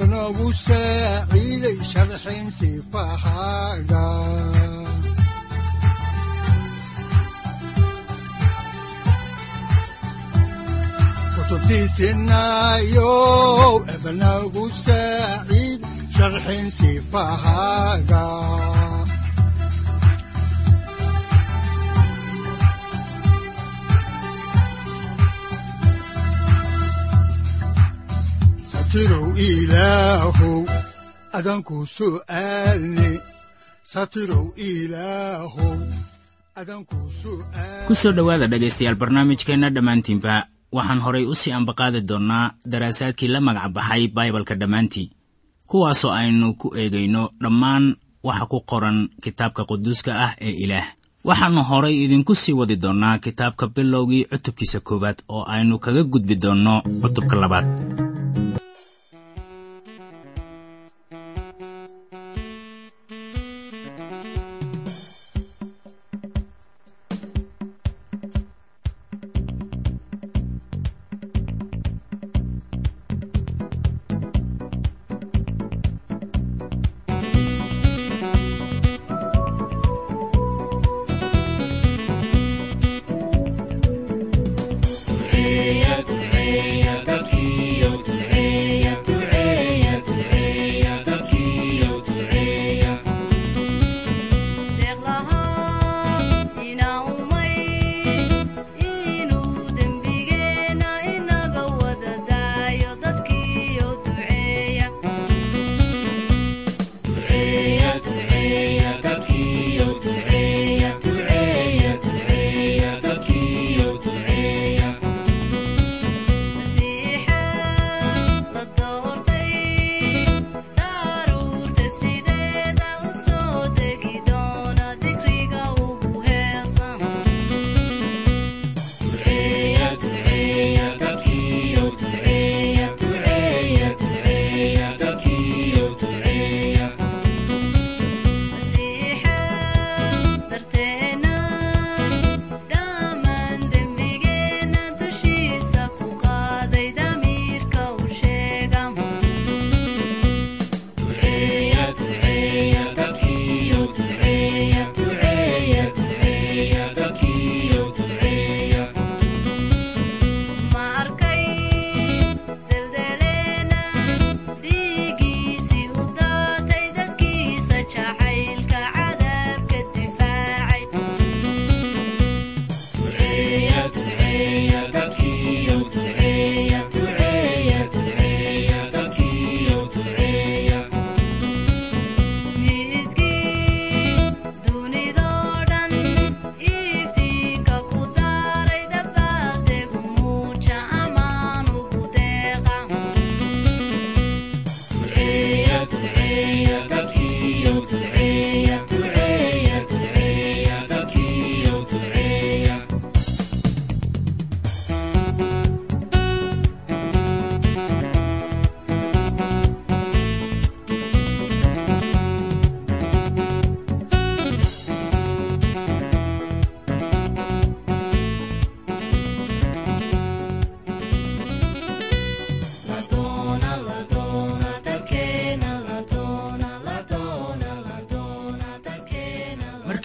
udanogu saaciiday sharxin sifahaaga kutubtiisinayo ebanagu saaciid sharxin sifahaaga satirow ilaahow adanku su'aalne satirow ilaahow adanku su'aal ku soo dhowaada dhegaystayaal barnaamijkeenna dhammaantiinba waxaan horay u sii ambaqaadi doonnaa daraasaadkii la magac baxay baibalka dhammaantii. Kuwaasoo aynu ku eegayno dhammaan waxa ku qoran kitaabka quduuska ah ee ilaah. Waxaannu horay idinku sii wadi doonnaa kitaabka bilowgii cutubkiisa koowaad oo aynu kaga gudbi doonno cutubka labaad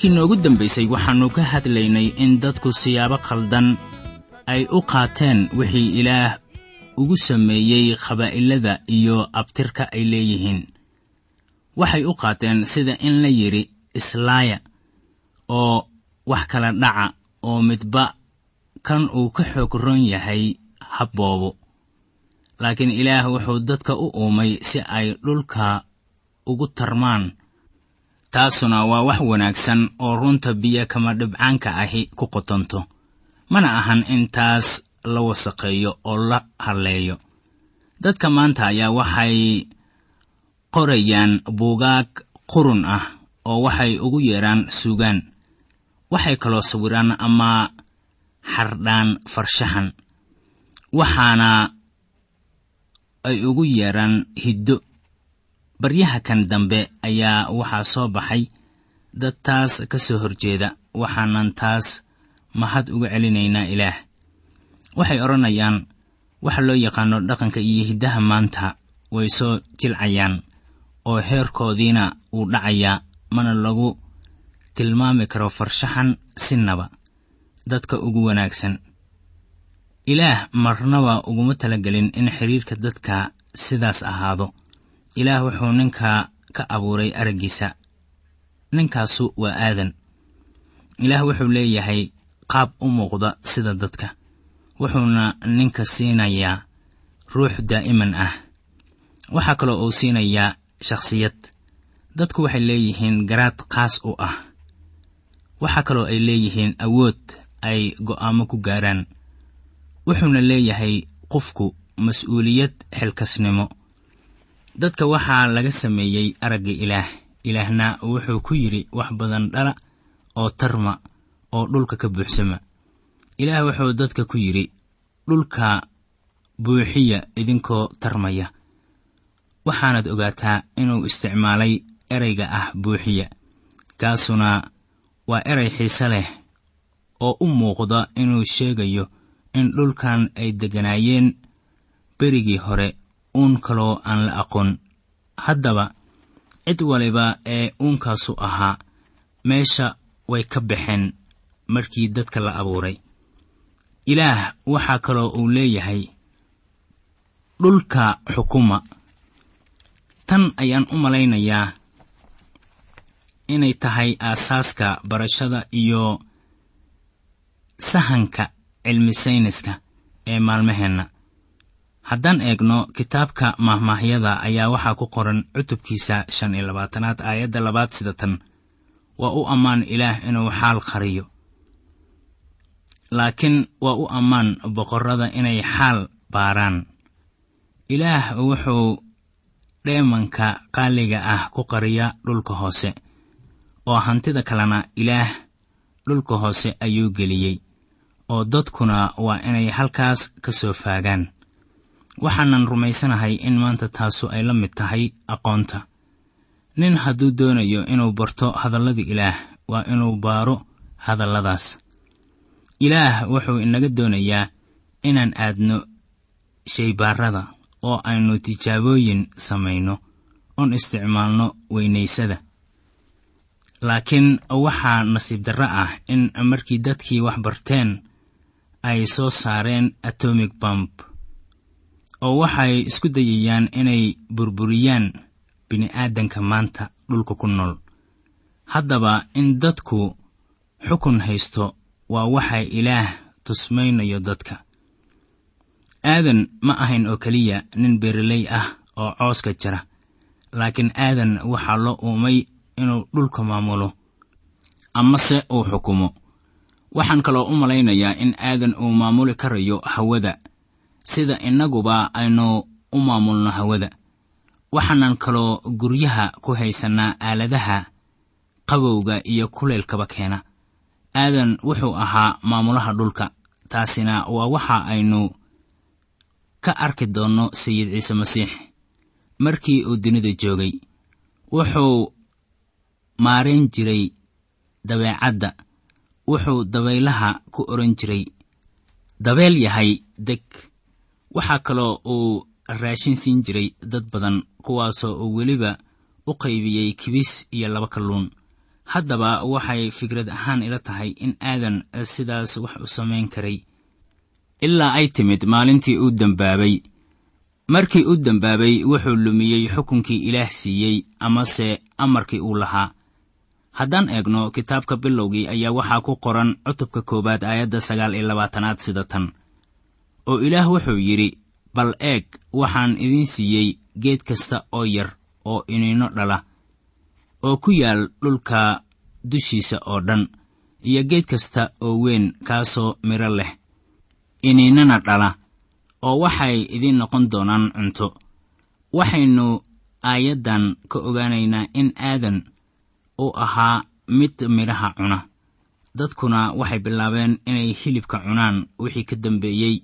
markii noogu dambaysay waxaannu ka hadlaynay in dadku siyaabo khaldan ay u qaateen wixii ilaah ugu sameeyey qabaa'ilada iyo abtirka ay leeyihiin. Waxay u qaateen sida in la yidhi islaaya oo wax kala dhaca oo midba kan uu ka xoog ron yahay habboobo. Laakiin ilaah wuxuu dadka u uumay si ay dhulka ugu tarmaan taasuna waa wax wanaagsan oo runta biyo kama dhibcaanka ahi ku qotonto. Mana ahan in taas la wasaqeeyo oo la halleeyo dadka maanta ayaa waxay qorayaan buugaag qurun ah oo waxay ugu yeedhaan suugaan. Waxay kaloo sawiraan ama xardhaan farshaxan. Waxaana ay ugu yeedhaan hiddo baryaha kan dambe ayaa waxaa soo baxay dad taas ka soo horjeeda waxaanan taas mahad uga celinaynaa ilaah. Waxay odhanayaan waxa loo yaqaano dhaqanka iyo hiddaha maanta way soo jilcayaan oo heerkoodiina wuu dhacayaa mana lagu tilmaami karo farshaxan sinaba dadka ugu wanaagsan. Ilaah marnaba uguma talagelin in xidhiirka dadka sidaas ahaado ilaah wuxuu ninka ka abuuray araggiisa. Ninkaasu waa aadan. Ilaah wuxuu leeyahay qaab u muuqda sida dadka wuxuuna ninka siinayaa ruux daa'iman ah. Waxaa kaloo uu siinayaa shakhsiyad. Dadku waxay leeyihiin garaad qaas u ah. Waxaa kaloo ay leeyihiin awood ay go'aamo ku gaaraan. Wuxuuna leeyahay qofku mas'uuliyad xilkasnimo dadka waxaa laga sameeyey aragga ilaah. Ilaahna wuxuu ku yidhi wax badan dhala oo tarma oo dhulka ka buuxsama. Ilaah wuxuu dadka ku yidhi dhulka buuxiya idinkoo tarmaya. Waxaanad ogaataa inuu isticmaalay ereyga ah buuxiya. Kaasuna waa erey xiise leh oo u muuqda inuu sheegayo in dhulkan ay degganaayeen berigii hore uun kaloo aan la aqoon. Haddaba cid waliba ee uunkaasu ahaa meesha way ka baxeen markii dadka la abuuray. Ilaah waxaa kaloo uu leeyahay dhulka xukuma. Tan ayaan u malaynayaa inay tahay aasaaska barashada iyo sahanka cilmi sayniska ee maalmaheenna haddaan eegno kitaabka mahmaahyada ayaa waxaa ku qoran cutubkiisa shan iyo labaatanaad aayadda labaad sida tan. Waa u ammaan ilaah inuu xaal qariyo. Laakiin waa u ammaan boqorrada inay xaal baaraan. Ilaah wuxuu dheemanka qaaliga ah ku qariya dhulka hoose oo hantida kalena ilaah dhulka hoose ayuu geliyey oo dadkuna waa inay halkaas ka soo faagaan waxaanan rumaysanahay in maanta taasu ay la mid tahay aqoonta. Nin hadduu doonayo inuu barto hadallada ilaah waa inuu baaro hadalladaas. Ilaah wuxuu inaga doonayaa inaan aadno shaybaarada oo aynu tijaabooyin samayno oon isticmaalno weynaysada. Laakiin waxaa nasiib darro ah in markii dadkii wax barteen ay soo saareen atomic bomb oo waxay isku dayayaan inay burburiyaan bini'aadanka maanta dhulka ku nool. Haddaba in dadku xukun haysto waa waxa ilaah tusmaynayo dadka. Aadan ma ahayn oo keliya nin beeraley ah oo cooska jira laakiin aadan waxaa loo uumay inuu dhulka maamulo amase uu xukumo. Waxaan kaloo u malaynayaa in aadan uu maamuli karayo hawada sida innaguba aynu u maamulno hawada. Waxaanan kaloo guryaha ku haysannaa aaladaha qabowga iyo kuleylkaba keena. Aadan wuxuu ahaa maamulaha dhulka taasina waa waxa aynu ka arki doonno sayid ciise masiix. Markii uu dunida joogay wuxuu maarayn jiray dabeecadda wuxuu dabaylaha ku odhan jiray dabeel yahay deg waxaa kaloo uu raashin siin jiray dad badan kuwaasoo uu weliba u qaybiyey kibis iyo laba kalluun. Haddaba waxay fikrad ahaan ila tahay in aadan sidaas wax u samayn karay. Ilaa ay timid maalintii uu dembaabay markii u dembaabay wuxuu lumiyey xukunkii ilaah siiyey amase amarkii uu lahaa. Haddaan eegno kitaabka bilowgii ayaa waxaa ku qoran cutubka koowaad aayadda sagaal iyo labaatanaad sida tan oo ilaah wuxuu yidhi bal eeg waxaan idiin siiyey geed kasta oo yar oo iniinno dhala oo ku yaal dhulka dushiisa oo dhan iyo geed kasta oo weyn kaasoo midho leh iniinnana dhala oo waxay idiin noqon doonaan cunto. Waxaynu aayaddan ka ogaanaynaa in aadan uu ahaa mid midhaha cuna. Dadkuna waxay bilaabeen inay hilibka cunaan wixii ka dambeeyey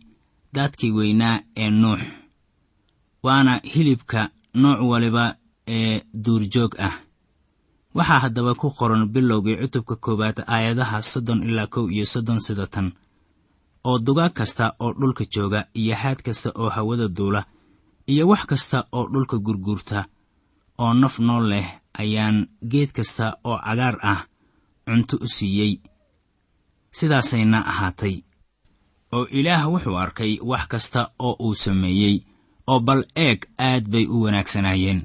daadkii weynaa ee nuux waana hilibka nooc waliba ee duurjoog ah. Waxaa haddaba ku qoran bilowgii cutubka koowaad aayadaha soddon ilaa kow iyo soddon sida tan oo dugaag kasta oo dhulka jooga iyo haad kasta oo hawada duula iyo wax kasta oo dhulka gurguurta oo naf nool leh ayaan geed kasta oo cagaar ah cunto u siiyey. Sidaasayna ahaatay oo ilaah wuxuu arkay wax kasta oo uu sameeyey oo bal eeg aad bay u wanaagsanaayeen.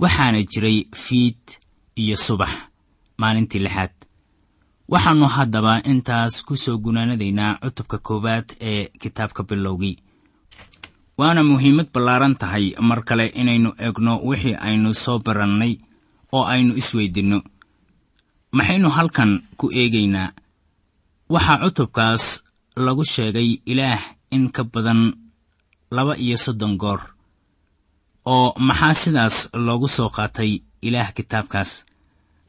Waxaana jiray fiid iyo subax maalintii lixaad. Waxaannu haddaba intaas ku soo gunaanadaynaa cutubka koowaad ee kitaabka bilowgii. Waana muhiimad ballaaran tahay mar kale inaynu eegno wixii aynu soo barannay oo aynu isweydinno. Maxaynu halkan ku eegaynaa? Waxaa cutubkaas lagu sheegay ilaah in ka badan laba iyo soddon goor oo maxaa sidaas loogu soo qaatay ilaah kitaabkaas?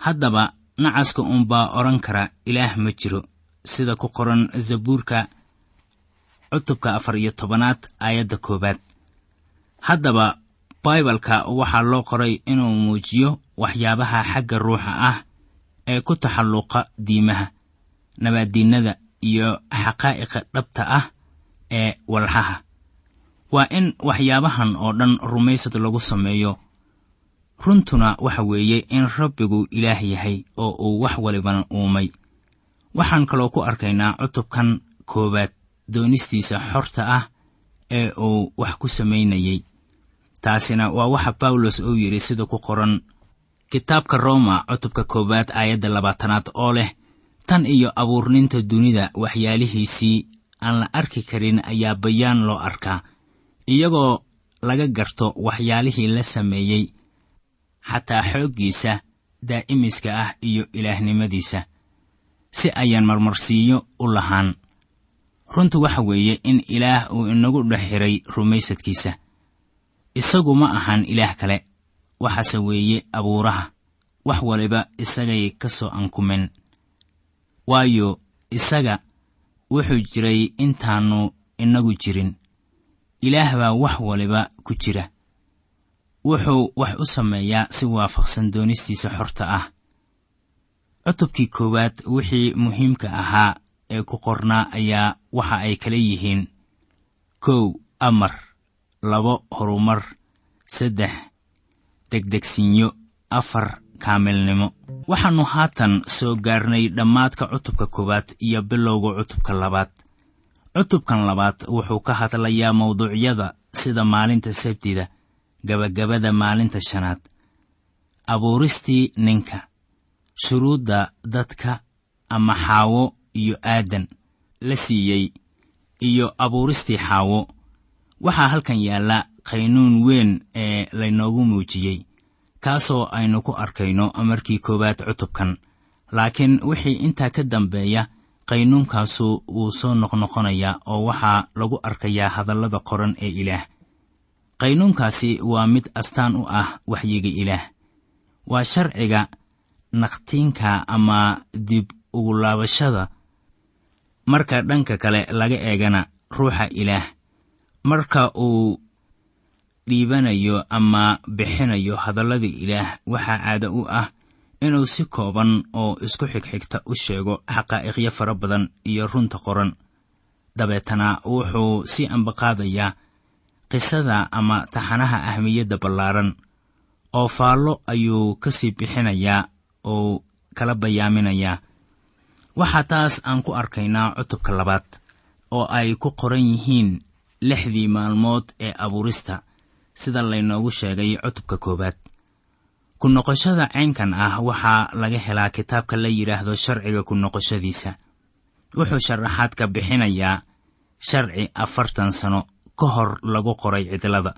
Haddaba nacaska uunbaa odhan kara ilaah ma jiro sida ku qoran zabuurka cutubka afar iyo tobanaad aayadda koowaad. Haddaba baibalka waxaa loo qoray inuu muujiyo waxyaabaha xagga ruuxa ah ee ku taxalluqa diimaha nabaaddiinnada iyo xaqaa'iqa dhabta ah ee walxaha. Waa in waxyaabahan oo dhan rumaysad lagu sameeyo. Runtuna waxa weeye in rabbigu ilaah yahay oo uu wax walibana uumay. Waxaan kaloo ku arkaynaa cutubkan koowaad doonistiisa xorta ah ee uu wax ku samaynayey taasina waa waxa bawlos uu yidhi sida ku qoran. Kitaabka rooma cutubka koowaad aayadda labaatanaad oo leh tan iyo abuurninta dunida waxyaalihiisii aan la arki karin ayaa bayaan loo arkaa iyagoo laga garto waxyaalihii la sameeyey xataa xooggiisa daa'imiska ah iyo ilaahnimadiisa si ayaan marmarsiiyo u lahaan. Runtu waxa weeye in ilaah uu inagu dhex xiray rumaysadkiisa. Isagu ma ahan ilaah kale waxaase weeye abuuraha. Wax waliba isagay ka soo ankumeen waayo isaga wuxuu jiray intaannu inagu jirin. Ilaah baa wax waliba ku jira. Wuxuu wax u sameeyaa si waafaqsan doonistiisa xorta ah. Cutubkii koowaad wixii muhiimka ahaa ee ku qornaa ayaa waxa ay kala yihiin kow amar labo horumar saddex degdegsiinyo afar kaamilnimo waxaannu haatan soo gaarnay dhammaadka cutubka koowaad iyo bilowga cutubka labaad. Cutubkan labaad wuxuu ka hadlayaa mawduucyada sida maalinta sabtida gabagabada maalinta shanaad abuuristii ninka shuruudda dadka ama xaawo iyo aadan la siiyey iyo abuuristii xaawo. Waxaa halkan yaalla qaynuun weyn ee laynoogu muujiyey kaasoo aynu ku arkayno markii koowaad cutubkan. Laakiin wixii intaa ka dambeeya qaynuunkaasu wuu soo noqnoqonayaa oo waxaa lagu arkayaa hadallada qoran ee ilaah. Qaynuunkaasi waa mid astaan u ah waxyiga ilaah. Waa sharciga naqtiinka ama dib ugu laabashada. Marka dhanka kale laga eegana ruuxa ilaah marka uu dhiibanayo ama bixinayo hadallada ilaah waxaa caado u ah inuu si kooban oo isku xigxigta u sheego xaqaa'iqyo fara badan iyo runta qoran. Dabeetana wuxuu sii ambaqaadayaa qisada ama taxanaha ahmiyadda ballaaran. Oo faallo ayuu ka sii bixinayaa oo kala bayaaminayaa waxaa taas aan ku arkaynaa cutubka labaad oo ay ku qoran yihiin lixdii maalmood ee abuurista sida laynoogu sheegay cutubka koowaad. Ku noqoshada caynkan ah waxaa laga helaa kitaabka la yidhaahdo sharciga ku noqoshadiisa. Wuxuu sharaxaad ka bixinayaa sharci afartan sano ka hor lagu qoray cidlada.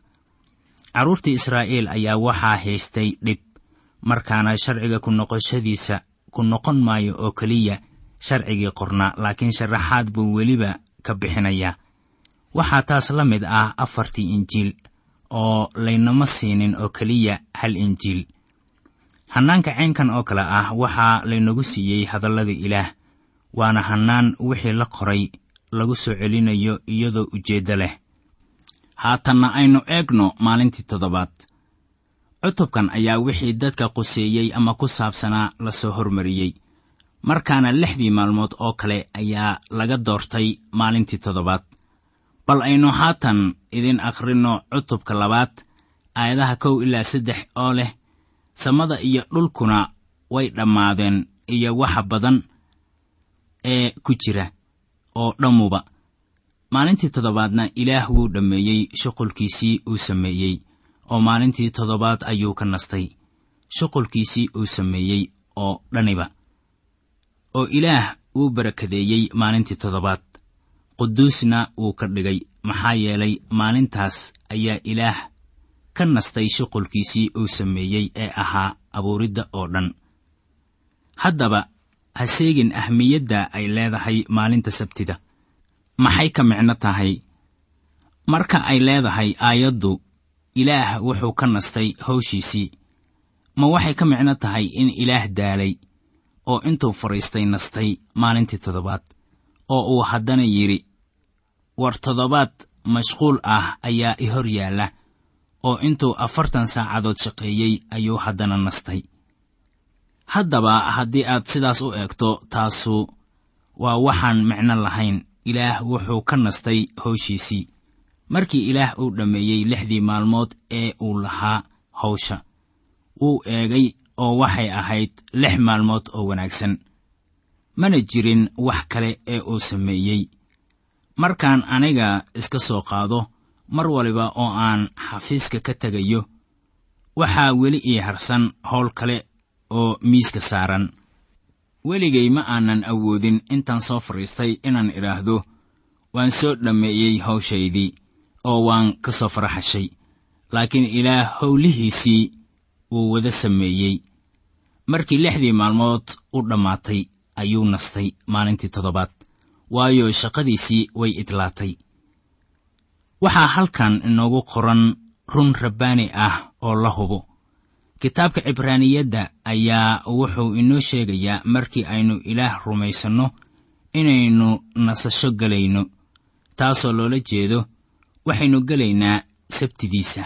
Carruurtii israa'iil ayaa waxaa haystay dhib markaana sharciga ku noqoshadiisa ku noqon maayo oo keliya sharcigii qornaa laakiin sharaxaad buu weliba ka bixinayaa. Waxaa taas la mid ah afartii injiil oo laynama siinin oo keliya hal injiil. Hannaanka caynkan oo kale ah waxaa laynagu siiyey hadallada ilaah waana hannaan wixii la qoray lagu soo celinayo iyadoo ujeeddo leh. Haatanna aynu eegno maalintii toddobaad. Cutubkan ayaa wixii dadka quseeyey ama ku saabsanaa la soo hormariyey. Markaana lixdii maalmood oo kale ayaa laga doortay maalintii toddobaad bal aynu haatan idin akhrinno cutubka labaad aayadaha kow ilaa saddex oo leh samada iyo dhulkuna way dhammaadeen iyo waxa badan ee ku jira oo dhammuba maalintii toddobaadna ilaah wuu dhammeeyey shuqulkiisii uu sameeyey oo maalintii toddobaad ayuu ka nastay shuqulkiisii uu sameeyey oo dhaniba oo ilaah wuu barakadeeyey maalintii toddobaad quduusna wuu ka dhigay. Maxaa yeelay maalintaas ayaa ilaah ka nastay shuqulkiisii uu sameeyey ee ahaa abuuridda oo dhan. Haddaba ha seegin ahmiyadda ay leedahay maalinta sabtida. Maxay ka micno tahay? Marka ay leedahay aayaddu ilaah wuxuu ka nastay hawshiisii. Ma waxay ka micno tahay in ilaah daalay oo intuu fadhiistay nastay maalintii toddobaad oo uu haddana yidhi war toddobaad mashquul ah ayaa i hor yaalla oo intuu afartan saacadood shaqeeyey ayuu haddana nastay. Haddaba haddii aad sidaas u eegto taasu waa waxaan micno lahayn ilaah wuxuu ka nastay hawshiisii. Markii ilaah uu dhammeeyey lixdii maalmood ee uu lahaa hawsha wuu eegay oo waxay ahayd lix maalmood oo wanaagsan mana jirin wax kale ee uu sameeyey. Markaan aniga iska soo qaado mar waliba oo aan xafiiska ka tegayo waxaa weli ii harsan howl kale oo miiska saaran. Weligay ma aanan awoodin intaan soo fadhiistay inaan idhaahdo waan soo dhammeeyey hawshaydii oo waan ka soo faraxashay laakiin ilaah howlihiisii wuu wada sameeyey. Markii lixdii maalmood u dhammaatay ayuu nastay maalintii toddobaad. Waayo shaqadiisii way idlaatay. Waxaa halkan inoogu qoran run rabbaani ah oo la hubo. Kitaabka cibraaniyadda ayaa wuxuu inoo sheegayaa markii aynu ilaah rumaysanno inaynu nasasho gelayno taasoo loola jeedo waxaynu gelaynaa sabtidiisa.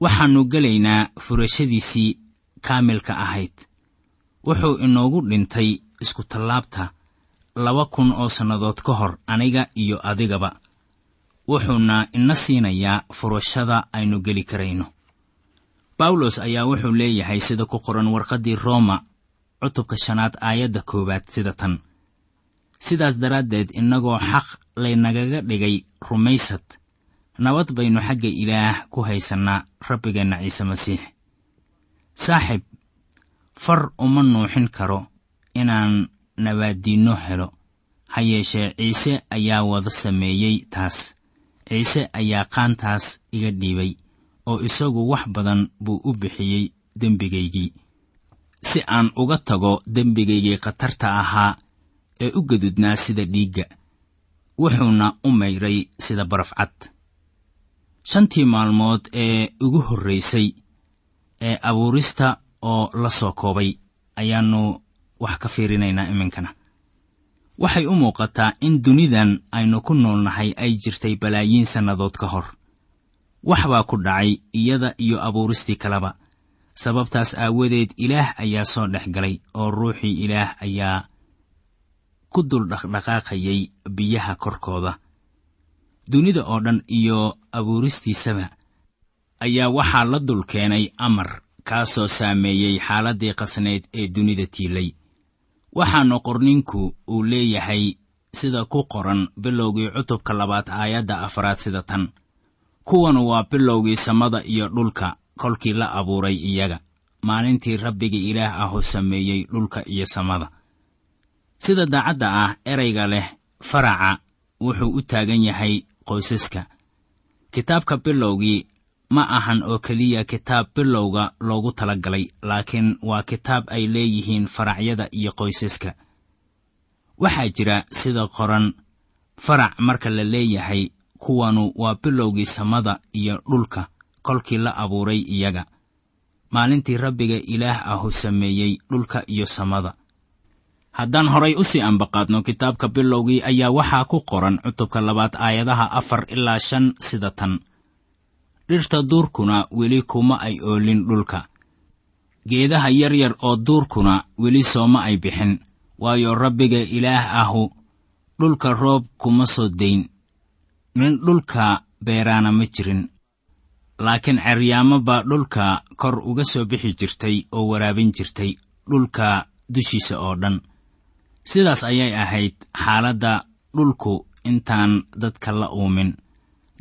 Waxaannu gelaynaa furashadiisii kaamilka ahayd. Wuxuu inoogu dhintay iskutallaabta laba kun oo sannadood ka hor aniga iyo adigaba wuxuuna ina siinayaa furashada aynu geli karayno. Bawlos ayaa wuxuu leeyahay sida ku qoran warqaddii rooma cutubka shanaad aayadda koowaad sida tan. Sidaas daraaddeed innagoo xaq laynagaga dhigay rumaysad nabad baynu xagga ilaah ku haysannaa rabbigeenna ciise masiix. Saaxib far uma nuuxin karo inaan nabaaddiinno helo. Ha yeeshee ciise ayaa wada sameeyey taas. Ciise ayaa qaantaas iga dhiibay oo isagu wax badan buu u bixiyey dembigaygii. Si aan uga tago dembigaygii khatarta ahaa ee u gadudnaa sida dhiigga wuxuuna u mayray sida baraf cad. Shantii maalmood ee ugu horraysay ee abuurista oo la soo koobay ayaannu wax ka fiirinaynaa iminkana. Waxay u muuqataa in dunidan aynu ku noolnahay ay jirtay balaayiin sannadood ka hor. Wax baa ku dhacay iyada iyo abuuristii kaleba sababtaas aawadeed ilaah ayaa soo dhex galay oo ruuxii ilaah ayaa ku dul dhaqdhaqaaqayay biyaha korkooda. Dunida oo dhan iyo abuuristiisaba ayaa waxaa la dul keenay amar kaasoo saameeyey xaaladdii qasnayd ee dunida tiilay waxaana qorninku uu leeyahay sida ku qoran bilowgii cutubka labaad aayadda afraad sida tan. Kuwanu waa bilowgii samada iyo dhulka kolkii la abuuray iyaga. Maalintii rabbiga ilaah ahu sameeyey dhulka iyo samada. Sida daacadda ah erayga leh faraca wuxuu u taagan yahay qoysaska. Kitaabka bilowgii ma ahan oo keliya kitaab bilowga loogu talagalay laakiin waa kitaab ay leeyihiin faracyada iyo qoysaska. Waxaa jira sida qoran farac marka la leeyahay kuwanu waa bilowgii samada iyo dhulka kolkii la abuuray iyaga. Maalintii rabbiga ilaah ahu sameeyey dhulka iyo samada. Haddaan horay u sii ambaqaadno kitaabka bilowgii ayaa waxaa ku qoran cutubka labaad aayadaha afar ilaa shan sida tan dhirta duurkuna weli kuma ay oolin dhulka. Geedaha yaryar oo duurkuna weli sooma ay bixin waayo rabbiga ilaah ahu dhulka roob kuma soo dayn nin dhulka beeraana ma jirin. Laakiin ceryaamo baa dhulka kor uga soo bixi jirtay oo waraabin jirtay dhulka dushiisa oo dhan. Sidaas ayay ahayd xaaladda dhulku intaan dadka la uumin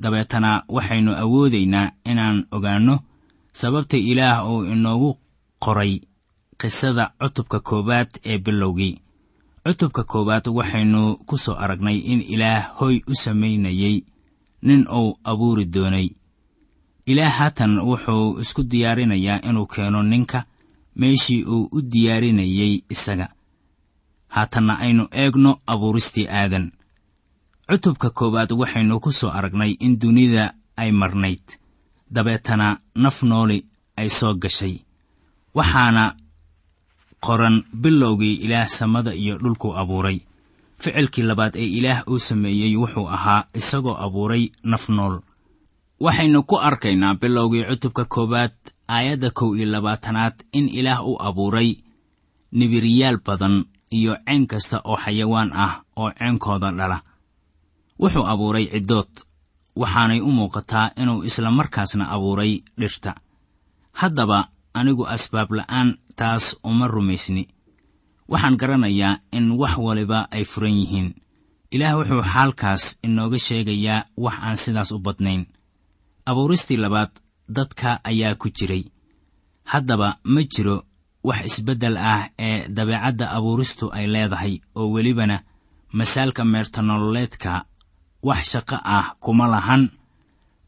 dabeetana waxaynu awoodaynaa inaan ogaanno sababta ilaah uu inoogu qoray qisada cutubka koowaad ee bilowgii. Cutubka koowaad waxaynu ku soo aragnay in ilaah hoy u samaynayey nin uu abuuri doonay. Ilaah haatan wuxuu isku diyaarinayaa inuu keeno ninka meeshii uu u diyaarinayey isaga. Haatanna aynu eegno abuuristii aadan cutubka koowaad waxaynu ku soo aragnay in dunida ay marnayd. Dabeetana naf nooli ay soo gashay. Waxaana qoran bilowgii ilaah samada iyo dhulkuu abuuray. Ficilkii labaad ee ilaah uu sameeyey wuxuu ahaa isagoo abuuray naf nool. Waxaynu ku arkaynaa bilowgii cutubka koowaad aayadda kow iyo labaatanaad in ilaah u abuuray nibiriyaal badan iyo ceen kasta oo xayawaan ah oo ceenkooda dhala wuxuu abuuray ciddood. Waxaanay u muuqataa inuu isla markaasna abuuray dhirta. Haddaba anigu asbaab la'aan taas uma rumaysni. Waxaan garanayaa in wax waliba ay furan yihiin. Ilaah wuxuu xaalkaas inooga sheegayaa wax aan sidaas u badnayn. Abuuristii labaad dadka ayaa ku jiray. Haddaba ma jiro wax isbeddel ah ee dabeecadda abuuristu ay leedahay oo welibana masaalka meertanololeedka wax shaqo ah kuma lahan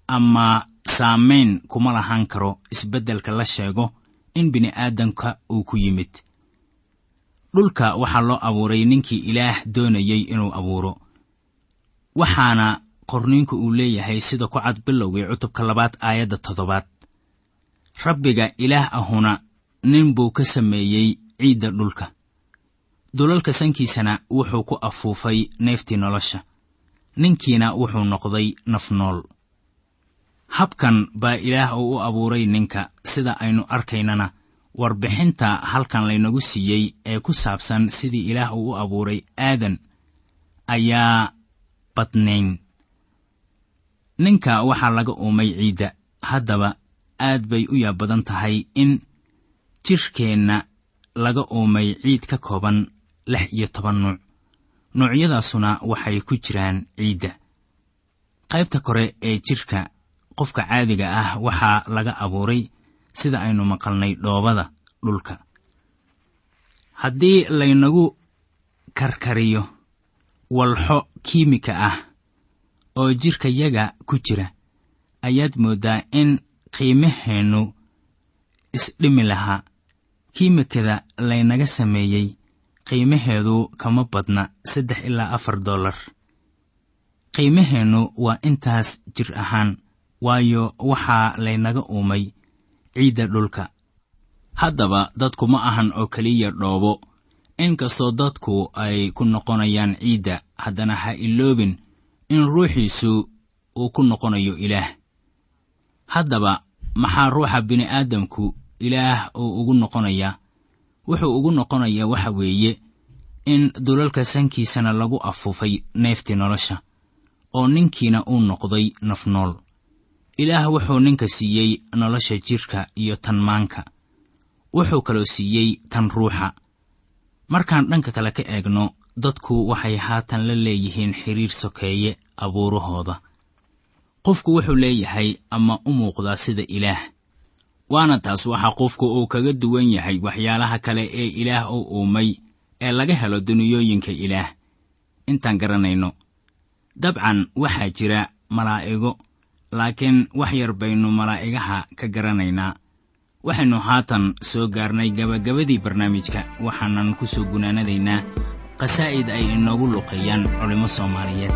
ama saamayn kuma lahan karo isbeddelka la sheego in bini'aadanka uu ku yimid. Dhulka waxaa loo abuuray ninkii ilaah doonayey inuu abuuro waxaana qorniinku uu leeyahay sida ku cad bilowgii cutubka labaad aayadda toddobaad. Rabbiga ilaah ahuna nin buu ka sameeyey ciidda dhulka. Dulalka sankiisana wuxuu ku afuufay neeftii nolosha ninkiina wuxuu noqday naf nool. Habkan baa ilaah uu u abuuray ninka sida aynu arkaynana. Warbixinta halkan laynagu siiyey ee ku saabsan sidii ilaah uu u abuuray aadan ayaa badnayn. Ninka waxaa laga uumay ciidda. Haddaba aad bay u yaab badan tahay in jirkeenna laga uumay ciid ka kooban lix iyo toban nuuc nuucyadaasuna waxay ku jiraan ciidda. Qaybta kore ee jirka qofka caadiga ah waxaa laga abuuray sida aynu maqalnay dhoobada dhulka. Haddii laynagu karkariyo walxo kiimika ah oo jirkayaga ku jira ayaad mooddaa in qiimaheennu isdhimi lahaa. Kiimikada laynaga sameeyey qiimaheedu kama badna saddex ilaa afar dollar. Qiimaheennu waa intaas jir ahaan waayo waxaa laynaga uumay ciidda dhulka. Haddaba dadku ma ahan oo keliya dhoobo. Inkastoo dadku ay ku noqonayaan ciidda haddana ha iloobin in ruuxiisu uu ku noqonayo ilaah. Haddaba maxaa ruuxa bini'aadamku ilaah uu ugu noqonayaa wuxuu ugu noqonayaa waxa weeye in dulalka sankiisana lagu afuufay neeftii nolosha oo ninkiina uu noqday naf nool ilaah wuxuu ninka siiyey nolosha jidhka iyo tan maanka. Wuxuu kaloo siiyey tan ruuxa. Markaan dhanka kale ka eegno dadku waxay haatan la leeyihiin xidhiir sokeeye abuurahooda. Qofku wuxuu leeyahay ama u muuqdaa sida ilaah waana taas waxaa qofku uu kaga duwan yahay waxyaalaha kale ee ilaah u uumay ee laga helo duniyooyinka ilaah. Intaan garanayno dabcan waxaa jira malaa'igo laakiin wax yar baynu malaa'igaha ka garanaynaa. Waxaynu haatan soo gaarnay gabagabadii barnaamijka waxaanan ku soo gunaanadaynaa qasaa'id ay inoogu luqeeyaan culimmo soomaaliyeed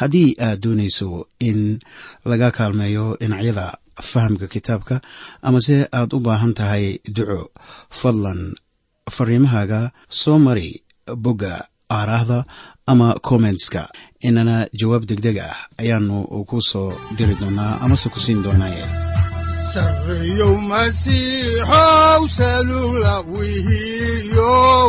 haddii aad doonayso in laga kaalmeeyo dhinacyada fahamka kitaabka amase aad u baahan tahay duco fadlan fariimahaaga soo mari bogga aaraahda ama kommentska inana jawaab degdeg ah ayaanu ku soo diri doonaa amase ku siin doonaaye sarreyow masiixow salula wihiyow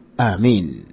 aamiin